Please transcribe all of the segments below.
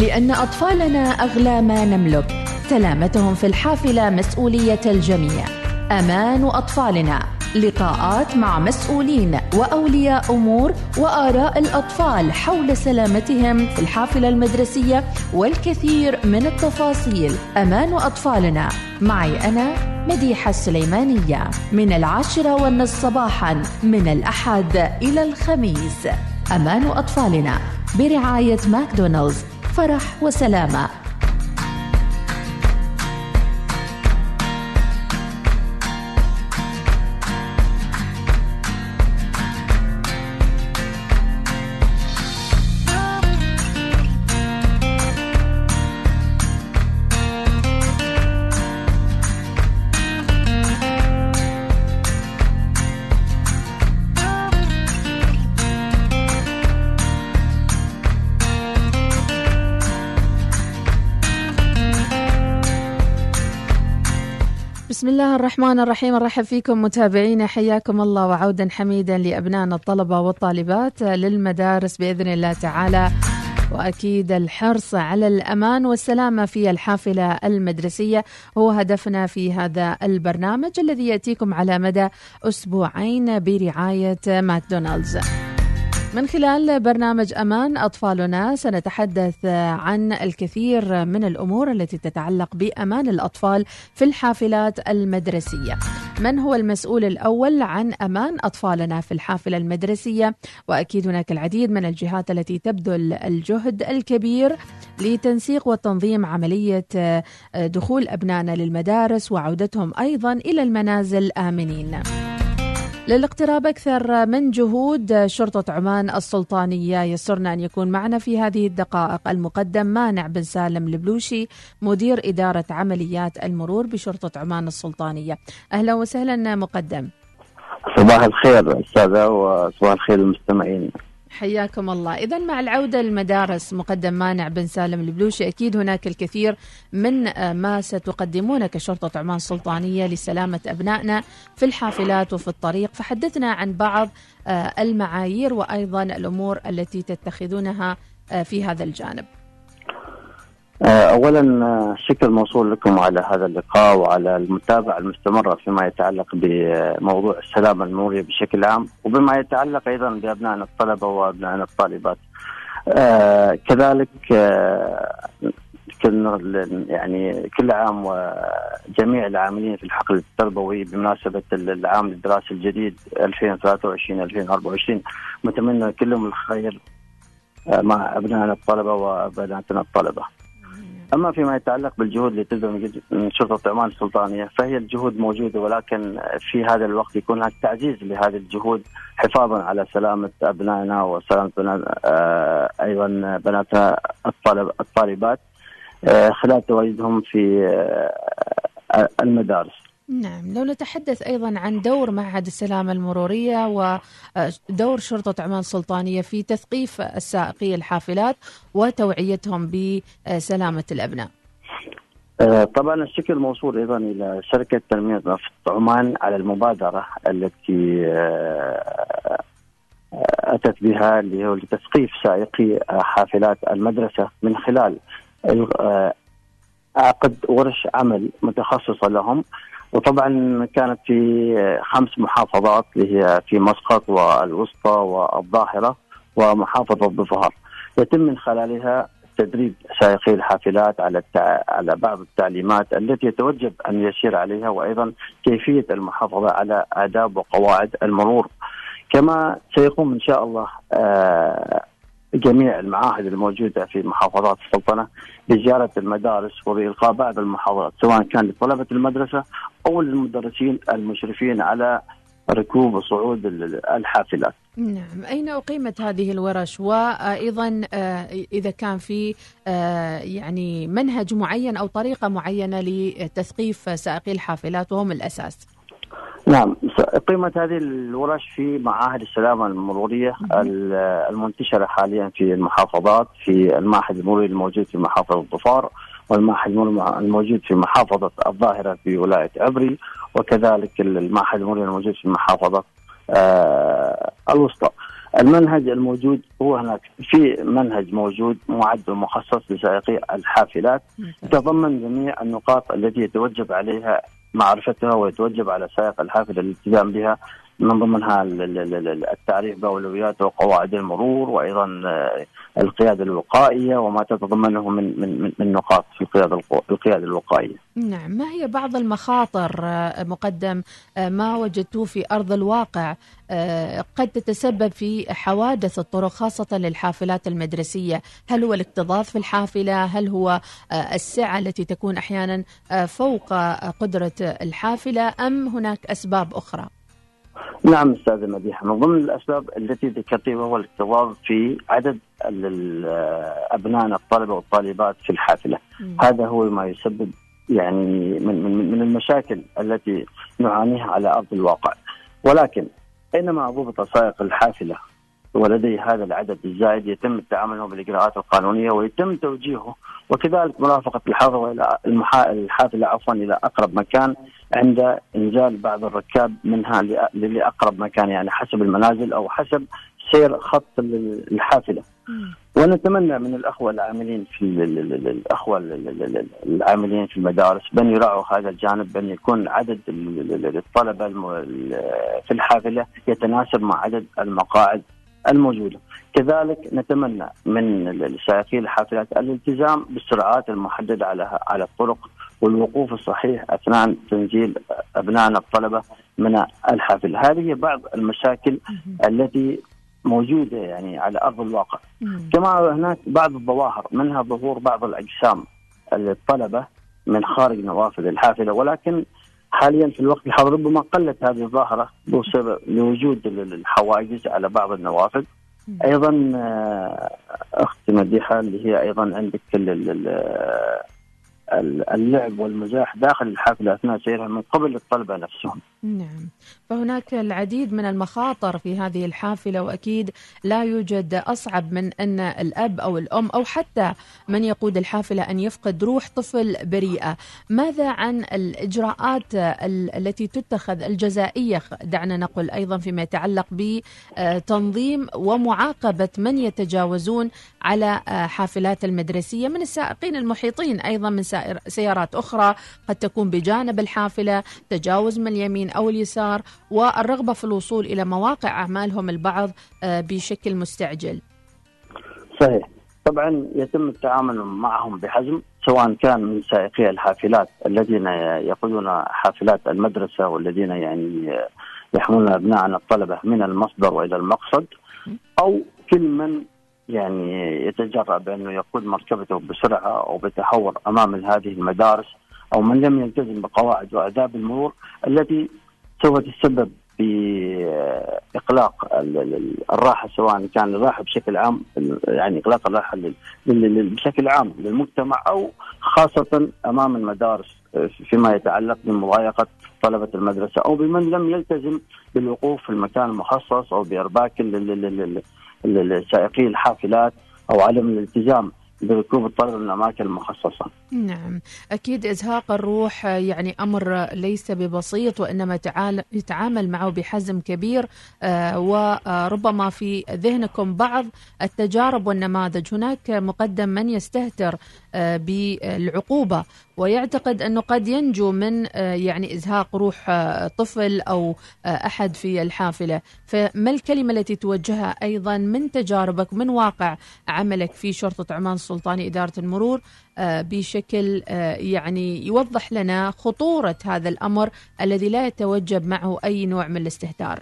لأن أطفالنا أغلى ما نملك. سلامتهم في الحافلة مسؤولية الجميع. أمان أطفالنا. لقاءات مع مسؤولين وأولياء أمور وآراء الأطفال حول سلامتهم في الحافلة المدرسية والكثير من التفاصيل. أمان أطفالنا. معي أنا مديحة السليمانية. من العاشرة والنصف صباحا من الأحد إلى الخميس. أمان أطفالنا. برعاية ماكدونالدز. فرح وسلامة. بسم الله الرحمن الرحيم. نرحب فيكم متابعينا. حياكم الله وعودا حميدا لأبنائنا الطلبة والطالبات للمدارس بإذن الله تعالى. وأكيد الحرص على الأمان والسلامة في الحافلة المدرسية هو هدفنا في هذا البرنامج الذي يأتيكم على مدى أسبوعين برعاية ماكدونالدز. من خلال برنامج أمان أطفالنا سنتحدث عن الكثير من الأمور التي تتعلق بأمان الأطفال في الحافلات المدرسية. من هو المسؤول الأول عن أمان أطفالنا في الحافلة المدرسية؟ وأكيد هناك العديد من الجهات التي تبذل الجهد الكبير لتنسيق وتنظيم عملية دخول أبنائنا للمدارس وعودتهم أيضا إلى المنازل آمنين. للاقتراب أكثر من جهود شرطة عمان السلطانية يسرنا أن يكون معنا في هذه الدقائق المقدم مانع بن سالم البلوشي مدير إدارة عمليات المرور بشرطة عمان السلطانية. أهلا وسهلا مقدم. صباح الخير أستاذة وصباح الخير المستمعين حياكم الله. إذا مع العودة للمدارس مقدم مانع بن سالم البلوشي. أكيد هناك الكثير من ما ستقدمونه كشرطة عمان السلطانية لسلامة أبنائنا في الحافلات وفي الطريق. فحدثنا عن بعض المعايير وأيضا الأمور التي تتخذونها في هذا الجانب. آه، اولا آه، شكر موصول لكم على هذا اللقاء وعلى المتابعة المستمرة فيما يتعلق بموضوع السلامه المروريه بشكل عام وبما يتعلق أيضا بابنائنا الطلبة وابنائنا الطالبات. آه كذلك آه يعني كل عام وجميع العاملين في الحقل التربوي بمناسبة العام الدراسي الجديد 2023 2024 متمنى كلهم الخير آه، مع أبنائنا الطلبة وبناتنا الطلبة. أما فيما يتعلق بالجهود اللي تبذل من شرطة عمان السلطانية فهي الجهود موجودة ولكن في هذا الوقت يكون هناك تعزيز لهذه الجهود حفاظا على سلامة أبنائنا وسلامة بنات آه أيضا بناتنا الطالب الطالبات آه خلال تواجدهم في آه المدارس. نعم لو نتحدث أيضا عن دور معهد السلامة المرورية ودور شرطة عمان السلطانية في تثقيف السائقي الحافلات وتوعيتهم بسلامة الأبناء. آه، طبعا الشكر موصول أيضا إلى شركة تنميه نفط عمان على المبادرة التي آه، أتت بها اللي هو لتثقيف سائقي حافلات المدرسة من خلال آه، عقد ورش عمل متخصصة لهم. وطبعا كانت في خمس محافظات اللي هي في مسقط والوسطى والظاهرة ومحافظة ظفار يتم من خلالها تدريب سائقي الحافلات على التع... على بعض التعليمات التي يتوجب أن يسير عليها وأيضا كيفية المحافظة على آداب وقواعد المرور. كما سيقوم إن شاء الله آه جميع المعاهد الموجودة في محافظات السلطنة بزياره المدارس وبالقاء بعض المحاضرات سواء كان لطلبة المدرسة أو للمدرسين المشرفين على ركوب وصعود الحافلات. نعم، أين أقيمت هذه الورش؟ وأيضا آه، إذا كان في آه، يعني منهج معين أو طريقة معينة لتثقيف سائقي الحافلات وهم الأساس. نعم. قيمة هذه الورش في معاهد السلامة المرورية المنتشرة حاليا في المحافظات في المعهد المروري الموجود في محافظة ظفار والمعهد الموجود في محافظة الظاهرة في ولاية عبري وكذلك المعهد المروري الموجود في محافظة آه الوسطى. المنهج الموجود هو هناك. في منهج موجود معد ومخصص لسائقي الحافلات. يتضمن جميع النقاط التي يتوجب عليها معرفتها ويتوجب على سائق الحافله الالتزام بها من ضمنها التعريف باولويات وقواعد المرور وأيضا آه، القيادة الوقائية وما تتضمنه من من من نقاط في القيادة القيادة الوقائية. نعم، ما هي بعض المخاطر آه، مقدم آه، ما وجدتوه في أرض الواقع قد تتسبب في حوادث الطرق خاصة للحافلات المدرسية، هل هو الاكتظاظ في الحافلة؟ هل هو السعة التي تكون أحيانا فوق قدرة الحافلة أم هناك أسباب أخرى؟ نعم أستاذة مديحة. من ضمن الأسباب التي ذكرتها هو الاكتظاظ في عدد ابنائنا الطلبة والطالبات في الحافلة. مم. هذا هو ما يسبب يعني من من من المشاكل التي نعانيها على أرض الواقع. ولكن أينما ضبط سائق الحافلة ولديه هذا العدد الزائد يتم التعامل بالإجراءات القانونية ويتم توجيهه وكذلك مرافقة الحافلة إلى الحافلة عفوا إلى أقرب مكان عند إنزال بعض الركاب منها لأقرب مكان يعني حسب المنازل أو حسب سير خط الحافلة. ونتمنى من الأخوة العاملين في الأخوة العاملين في المدارس بأن يراعوا هذا الجانب بأن يكون عدد الطلبة في الحافلة يتناسب مع عدد المقاعد الموجودة. كذلك نتمنى من سائقي الحافلات الالتزام بالسرعات المحددة على على الطرق والوقوف الصحيح أثناء تنزيل ابنائنا الطلبة من الحافله، هذه بعض المشاكل التي موجودة يعني على أرض الواقع. كما هناك بعض الظواهر منها ظهور بعض الأجسام للطلبه من خارج نوافذ الحافلة. ولكن حاليا في الوقت الحاضر ربما قلت هذه الظاهرة بسبب لوجود الحواجز على بعض النوافذ. أيضا آه، أختي مديحة اللي هي أيضا عندك اللعب والمزاح داخل الحافله أثناء سيرها من قبل الطلبة نفسهم. نعم، فهناك العديد من المخاطر في هذه الحافلة وأكيد لا يوجد أصعب من أن الأب أو الأم أو حتى من يقود الحافلة أن يفقد روح طفل بريئة. ماذا عن الإجراءات التي تتخذ الجزائية دعنا نقول أيضا فيما يتعلق بتنظيم ومعاقبة من يتجاوزون على حافلات المدرسية من السائقين المحيطين أيضا من سيارات أخرى قد تكون بجانب الحافلة تجاوز من اليمين أو اليسار والرغبة في الوصول إلى مواقع أعمالهم البعض آه، بشكل مستعجل. صحيح. طبعا يتم التعامل معهم بحزم سواء كان من سائقي الحافلات الذين يقودون حافلات المدرسة والذين يعني يحملون ابنائنا الطلبة من المصدر وإلى المقصد أو كل من يعني يتجرأ بأنه يقود مركبته بسرعة أو بتهور أمام هذه المدارس أو من لم يلتزم بقواعد وآداب المرور التي سوف تسبب بإقلاق الراحة سواء كان الراحة بشكل عام يعني إغلاق الراحة بشكل عام للمجتمع أو خاصة أمام المدارس فيما يتعلق بمضايقة طلبة المدرسة أو بمن لم يلتزم بالوقوف في المكان المخصص أو بإرباك سائقي الحافلات أو عدم الالتزام بركوب الطلبه من الأماكن المخصصة. نعم، أكيد إزهاق الروح يعني أمر ليس ببسيط وإنما يتعامل معه بحزم كبير آه، وربما في ذهنكم بعض التجارب والنماذج، هناك مقدم من يستهتر آه، بالعقوبة ويعتقد أنه قد ينجو من آه، يعني إزهاق روح طفل أو أحد في الحافلة، فما الكلمة التي توجهها أيضا من تجاربك من واقع عملك في شرطة عمان السلطاني إدارة المرور آه، بشكل آه، يعني يوضح لنا خطورة هذا الأمر الذي لا يتوجب معه أي نوع من الاستهتار؟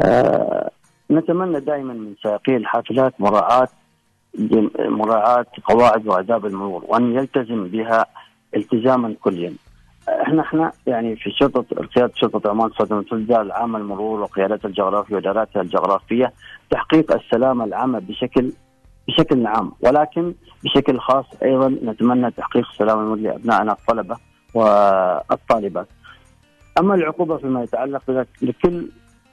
آه، نتمنى دائما من سائقي الحافلات مراعاة مراعاة قواعد وآداب المرور وأن يلتزم بها التزاما كليا إحنا إحنا يعني في شرطه قياده شرطة عمان الاداره العامه المرور وقيادات الجغرافية واداراتها الجغرافية تحقيق السلامه العامه بشكل بشكل عام ولكن بشكل خاص أيضا نتمنى تحقيق السلام لابنائنا الطلبة والطالبات. أما العقوبة فيما يتعلق بذلك لكل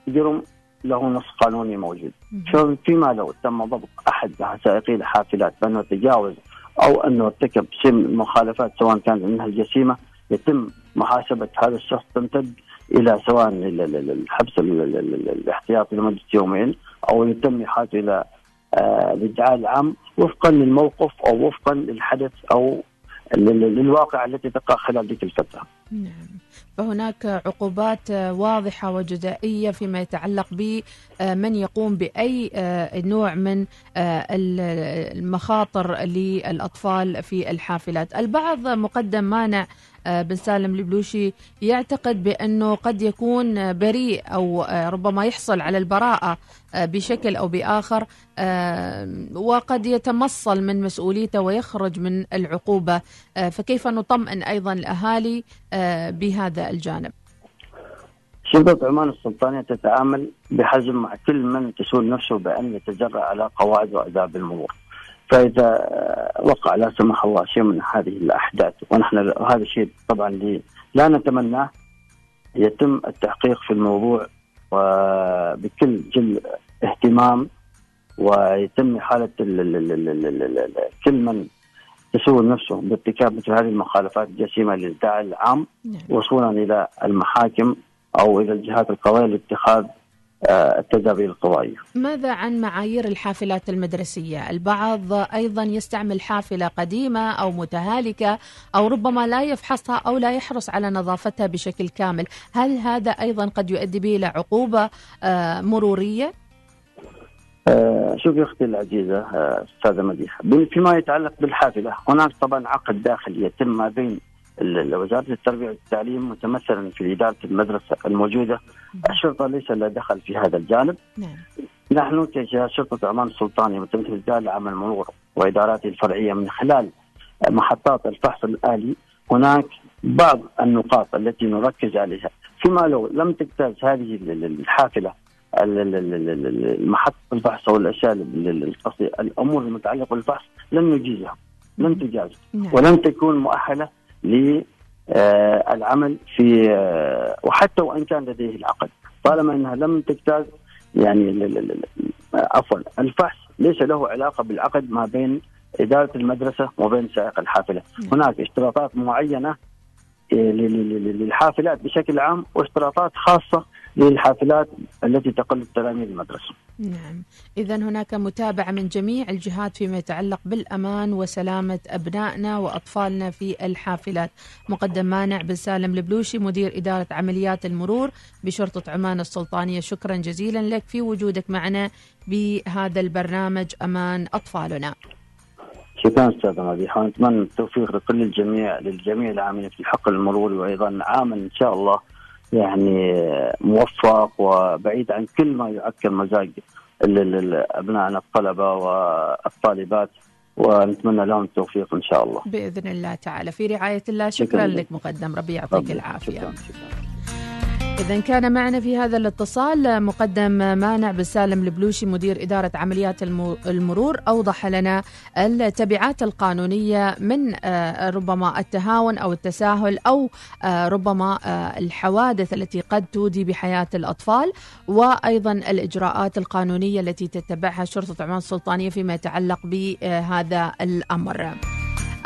جرم له نص قانوني موجود. فيما لو تم ضبط أحد سائقي الحافلات بانه تجاوز أو انه ارتكب شيء من المخالفات سواء كانت منها الجسيمه يتم محاسبة هذا الشخص تمتد إلى سواء الحبس الاحتياطي لمدة يومين أو يتم احالته إلى الإدعاء العام وفقا للموقف أو وفقا للحدث أو للواقع التي تقع خلال تلك الفترة. نعم. فهناك عقوبات واضحة وجزائية فيما يتعلق بمن يقوم بأي نوع من المخاطر للأطفال في الحافلات. البعض مقدم مانع بن سالم البلوشي يعتقد بأنه قد يكون بريء أو ربما يحصل على البراءة بشكل أو بآخر وقد يتمصل من مسؤوليته ويخرج من العقوبة. فكيف نطمئن أيضا الأهالي؟ بهذا الجانب. شرطة عمان السلطانية تتعامل بحزم مع كل من تسول نفسه بأن يتجرأ على قواعد وآداب المرور. فإذا وقع لا سمح الله شيء من هذه الأحداث ونحن هذا الشيء طبعا لا نتمناه يتم التحقيق في الموضوع وبكل جل اهتمام ويتم حالة كل من يسوي نفسه بارتكاب مثل هذه المخالفات الجسيمه للداعي العام نعم. وصولا إلى المحاكم أو إلى الجهات القضائية لاتخاذ آه، التدابير القضائية. ماذا عن معايير الحافلات المدرسية؟ البعض أيضا يستعمل حافلة قديمة أو متهالكة أو ربما لا يفحصها أو لا يحرص على نظافتها بشكل كامل، هل هذا أيضا قد يؤدي به إلى عقوبة آه، مرورية؟ آه شوفي أختي العزيزة آه أستاذة مديحة. فيما يتعلق بالحافلة هناك طبعا عقد داخلي يتم ما بين وزارة التربية والتعليم متمثلا في إدارة المدرسة الموجودة. الشرطة ليس لها دخل في هذا الجانب. نعم. نحن شرطة عمان السلطانيه متمثل الدار العام المرور واداراته الفرعية من خلال محطات الفحص الآلي. هناك بعض النقاط التي نركز عليها. فيما لو لم تجتاز هذه الحافلة محطة الفحص أو الاشياء الأمور المتعلقة بالفحص لن نجيزها لن تجاز. نعم. ولن تكون مؤهلة للعمل في آه، وحتى وإن كان لديه العقد. طالما إنها لم تجتاز يعني عفوا الفحص ليس له علاقة بالعقد ما بين إدارة المدرسة وبين سائق الحافلة، نعم. هناك اشتراطات معينة آه، للحافلات بشكل عام واشتراطات خاصة للحافلات التي تقل تلاميذ المدرسة. نعم، اذا هناك متابعة من جميع الجهات فيما يتعلق بالأمان وسلامة أبنائنا وأطفالنا في الحافلات. مقدم مانع بن سالم البلوشي مدير إدارة عمليات المرور بشرطة عمان السلطانية، شكرا جزيلا لك في وجودك معنا بهذا البرنامج أمان أطفالنا. شكرا أستاذ مديحة ونتمنى التوفيق لكل الجميع للجميع العاملين في الحق المروري وأيضا عاما إن شاء الله يعني موفق وبعيد عن كل ما يعكر مزاج ابنائنا الطلبة والطالبات ونتمنى لهم التوفيق إن شاء الله. بإذن الله تعالى في رعاية الله شكرا, شكرا لك مقدم ربي يعطيك العافية. شكرا شكرا. إذا كان معنا في هذا الاتصال مقدم مانع بسالم البلوشي مدير إدارة عمليات المرور أوضح لنا التبعات القانونية من آه، ربما التهاون أو التساهل أو آه، ربما آه، الحوادث التي قد تودي بحياة الأطفال وأيضا الإجراءات القانونية التي تتبعها شرطة عمان السلطانية فيما يتعلق بهذا الأمر.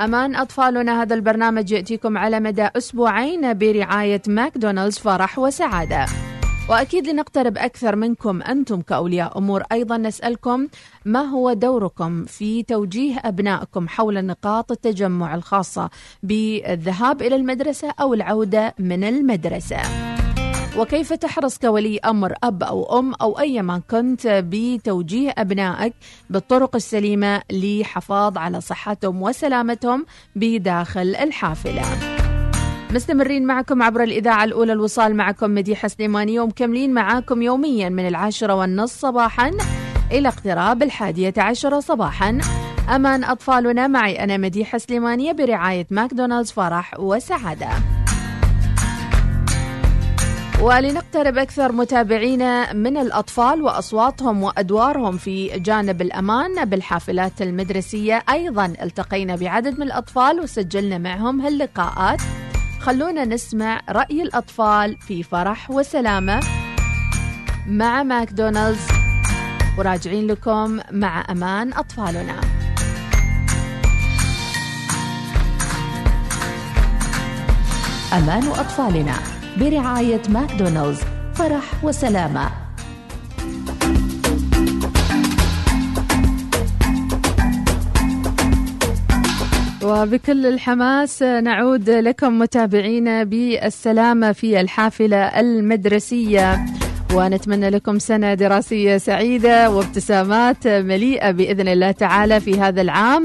أمان أطفالنا هذا البرنامج يأتيكم على مدى أسبوعين برعاية ماكدونالدز فرح وسعادة. وأكيد لنقترب أكثر منكم أنتم كأولياء أمور. أيضا نسألكم ما هو دوركم في توجيه أبنائكم حول نقاط التجمع الخاصة بالذهاب إلى المدرسة أو العودة من المدرسة؟ وكيف تحرص كولي أمر أب أو أم أو أيما كنت بتوجيه أبنائك بالطرق السليمة لحفاظ على صحتهم وسلامتهم بداخل الحافلة. مستمرين معكم عبر الإذاعة الأولى الوصال معكم مديحة سليمانية ومكملين معاكم يوميا من العاشرة والنص صباحا إلى اقتراب الحادية عشرة صباحا. أمان أطفالنا معي أنا مديحة سليمانية برعاية ماكدونالدز فرح وسعادة. ولنقترب أكثر متابعينا من الأطفال وأصواتهم وأدوارهم في جانب الأمان بالحافلات المدرسية. أيضا التقينا بعدد من الأطفال وسجلنا معهم هاللقاءات. خلونا نسمع رأي الأطفال في فرح وسلامة مع ماكدونالدز. وراجعين لكم مع أمان أطفالنا. أمان أطفالنا. برعاية ماكدونالدز. فرح وسلامة. وبكل الحماس نعود لكم متابعينا بالسلامة في الحافلة المدرسية. ونتمنى لكم سنة دراسية سعيدة وابتسامات مليئة بإذن الله تعالى في هذا العام.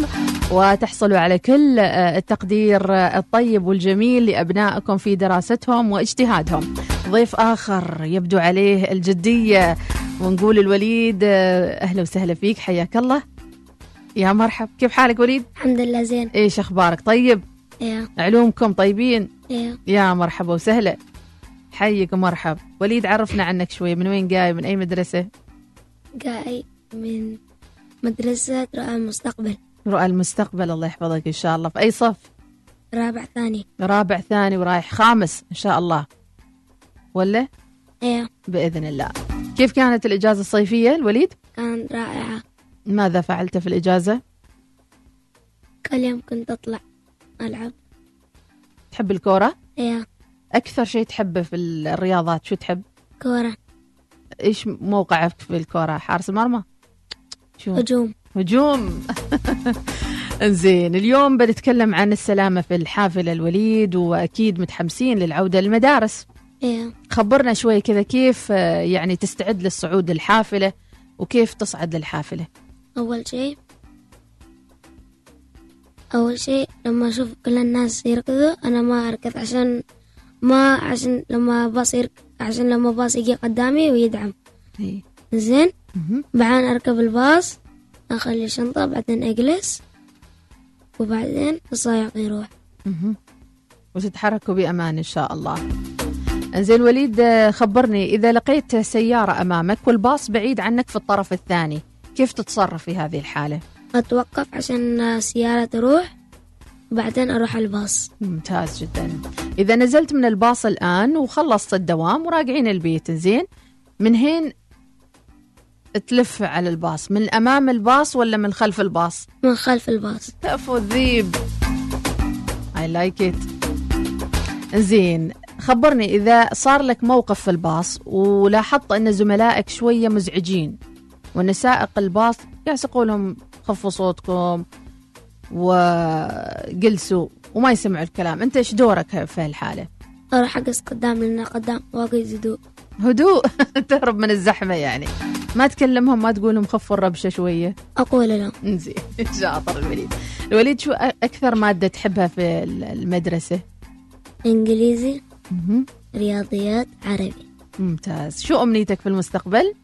وتحصلوا على كل التقدير الطيب والجميل لأبنائكم في دراستهم واجتهادهم. ضيف آخر يبدو عليه الجدية ونقول الوليد أهلا وسهلا فيك حياك الله. يا مرحب كيف حالك وليد؟ الحمد لله زين. إيش أخبارك؟ طيب؟ يا. علومكم طيبين؟ يا. يا مرحبا وسهلا. حيك ومرحب وليد عرفنا عنك شوي من وين جاي؟ من أي مدرسة؟ جاي من مدرسة رؤى المستقبل. رؤى المستقبل الله يحفظك إن شاء الله. في أي صف؟ رابع ثاني. رابع ثاني ورايح خامس إن شاء الله. ولا؟ يا بإذن الله. كيف كانت الإجازة الصيفية الوليد؟ كانت رائعة. ماذا فعلت في الإجازة؟ كل يوم كنت أطلع ألعب. تحب الكورة؟ يا أكثر شيء تحبه في الرياضات شو تحب؟ كورة. إيش موقعك في الكرة حارس المرمى شو؟ هجوم. هجوم زين اليوم بنتكلم عن السلامة في الحافلة الوليد وأكيد متحمسين للعودة للمدارس. يا خبرنا شوي كذا كيف آه، يعني تستعد للصعود للحافلة وكيف تصعد للحافلة؟ أول شيء أول شيء لما أشوف كل الناس يركضوا أنا ما أركض عشان ما عشان لما باص يرك... عشان لما باص يجي قدامي ويدعم. إيه. زين. بعدين أركب الباص. أخلي الشنطة بعدين أجلس وبعدين السائق يروح. وتتحركوا بأمان إن شاء الله زين وليد آه، خبرني إذا لقيت سيارة أمامك والباص بعيد عنك في الطرف الثاني كيف تتصرف في هذه الحالة؟ أتوقف عشان السيارة تروح وبعدين أروح الباص ممتاز جدا إذا نزلت من الباص الآن وخلصت الدوام وراجعين البيت زين من هين تلف على الباص من أمام الباص ولا من خلف الباص؟ من خلف الباص. كفو الذيب I like it. زين خبرني إذا صار لك موقف في الباص ولاحظت أن زملائك شوية مزعجين وأن سائق الباص يقول لهم خفوا صوتكم وجلسوا وما يسمعوا الكلام أنت إيش دورك في هالحالة؟ أروح أقص قدام لأن قدام واجد هدوء. هدوء. تهرب من الزحمة يعني. ما تكلمهم ما تقول لهم خفوا الربشة شوية. أقول لهم زين شاطر الوليد. الوليد شو أكثر مادة تحبها في ال- المدرسة؟ إنجليزي مهم. رياضيات عربي. ممتاز. شو أمنيتك في المستقبل؟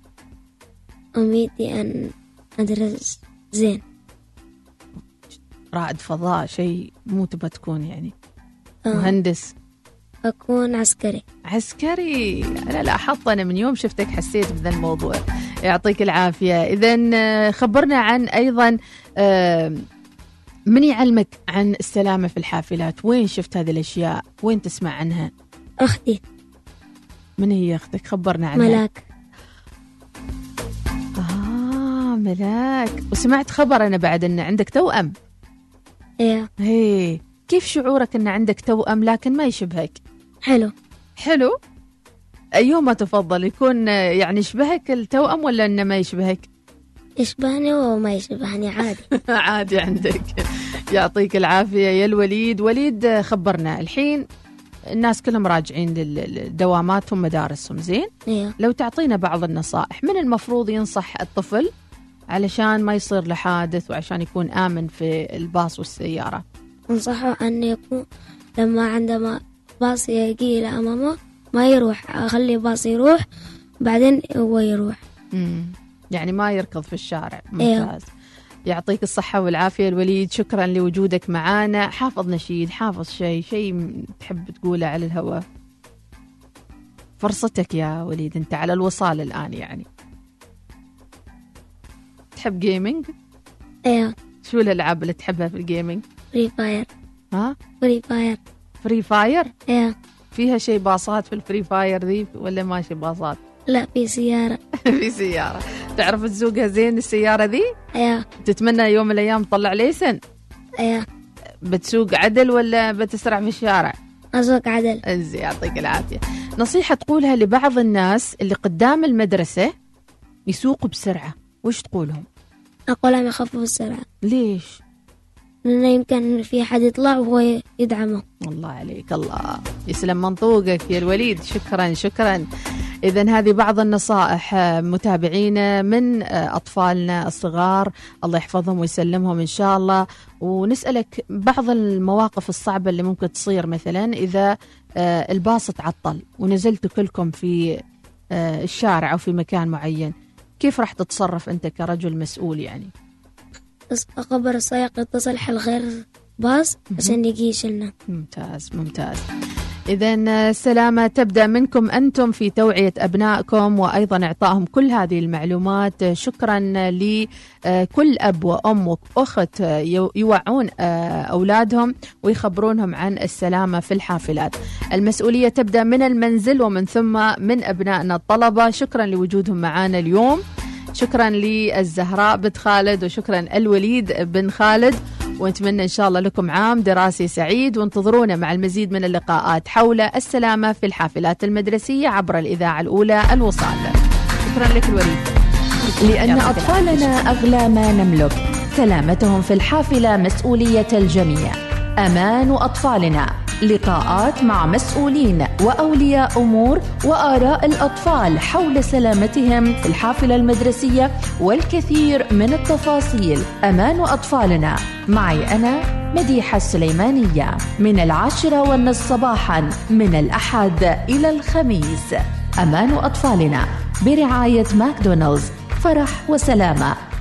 أمنيتي أن أدرس زين. رائد فضاء شيء مو تبى تكون يعني. آه، مهندس. أكون عسكري. عسكري؟ أنا لاحظت أنا من يوم شفتك حسيت بذا الموضوع. يعطيك العافية. إذا خبرنا عن أيضا آه، من يعلمك عن السلامة في الحافلات؟ وين شفت هذه الأشياء؟ وين تسمع عنها؟ أختي. من هي أختك؟ خبرنا عنها. ملاك. آه ملاك. وسمعت خبر أنا بعد أن عندك توأم. يا هي كيف شعورك أن عندك توأم لكن ما يشبهك؟ حلو. حلو. أيهما تفضل؟ يكون يعني يشبهك التوأم ولا أنه ما يشبهك؟ يشبهني وما يشبهني عادي. عادي عندك. يعطيك العافية يا الوليد. وليد خبرنا الحين الناس كلهم راجعين لدواماتهم مدارسهم زين؟ يا لو تعطينا بعض النصائح من المفروض ينصح الطفل علشان ما يصير له حادث وعشان يكون آمن في الباص والسيارة؟ أنصحه أن يكون لما عندما باص يجي إلى أمامه ما يروح. أخلي باص يروح بعدين هو يروح. مم. يعني ما يركض في الشارع. أيوه. ممتاز. يعطيك الصحة والعافية الوليد. شكرا لوجودك معانا. حافظ نشيد حافظ شيء شيء تحب تقوله على الهواء. فرصتك يا وليد أنت على الوصال الآن يعني. تحب gaming يا شو الألعاب اللي تحبها في ال gaming Free Fire ها؟ Free Fire Free Fire يا فيها شيء باصات في ال Free Fire ذي ولا ماشي باصات؟ لا في سيارة. في سيارة. تعرف تسوقها زين السيارة ذي؟ يا تتمنى يوم من الأيام تطلع ليسن؟ يا بتسوق عدل ولا بتسرع في الشارع؟ أسوق عدل. إنزين يعطيك العافية. نصيحة تقولها لبعض الناس اللي قدام المدرسة يسوقوا بسرعة. وش تقولهم؟ أقول لهم يخففوا السرعة. ليش؟ لأنه يمكن في حد يطلع وهو يدعمه. الله عليك الله. يسلم منطوقك يا الوليد. شكرا شكرا. إذا هذه بعض النصائح آه، متابعينا من آه، أطفالنا الصغار. الله يحفظهم ويسلمهم إن شاء الله. ونسألك بعض المواقف الصعبة اللي ممكن تصير مثلا إذا آه، الباص تعطل ونزلتوا كلكم في الشارع أو في مكان معين. كيف راح تتصرف أنت كرجل مسؤول يعني؟ بس أخبر السائق يتصل حل غير باص عشان يجي يشيلنا. ممتاز ممتاز. إذا السلامة تبدأ منكم أنتم في توعية أبنائكم وأيضا إعطائهم كل هذه المعلومات. شكرا لكل أب وأم وأخت يوعون أولادهم ويخبرونهم عن السلامة في الحافلات. المسؤولية تبدأ من المنزل ومن ثم من أبنائنا الطلبة. شكرا لوجودهم معنا اليوم. شكرا للزهراء بنت خالد وشكرا الوليد بن خالد. ونتمنى إن شاء الله لكم عام دراسي سعيد وانتظرونا مع المزيد من اللقاءات حول السلامة في الحافلات المدرسية عبر الإذاعة الأولى الوصال. شكرا لك الوليد. لأن أطفالنا أغلى ما نملك سلامتهم في الحافلة مسؤولية الجميع. أمان أطفالنا. لقاءات مع مسؤولين وأولياء أمور وآراء الأطفال حول سلامتهم في الحافلة المدرسية والكثير من التفاصيل. أمان أطفالنا. معي أنا مديحة السليمانية. من العاشرة والنصف صباحا من الأحد إلى الخميس. أمان أطفالنا. برعاية ماكدونالدز. فرح وسلامة.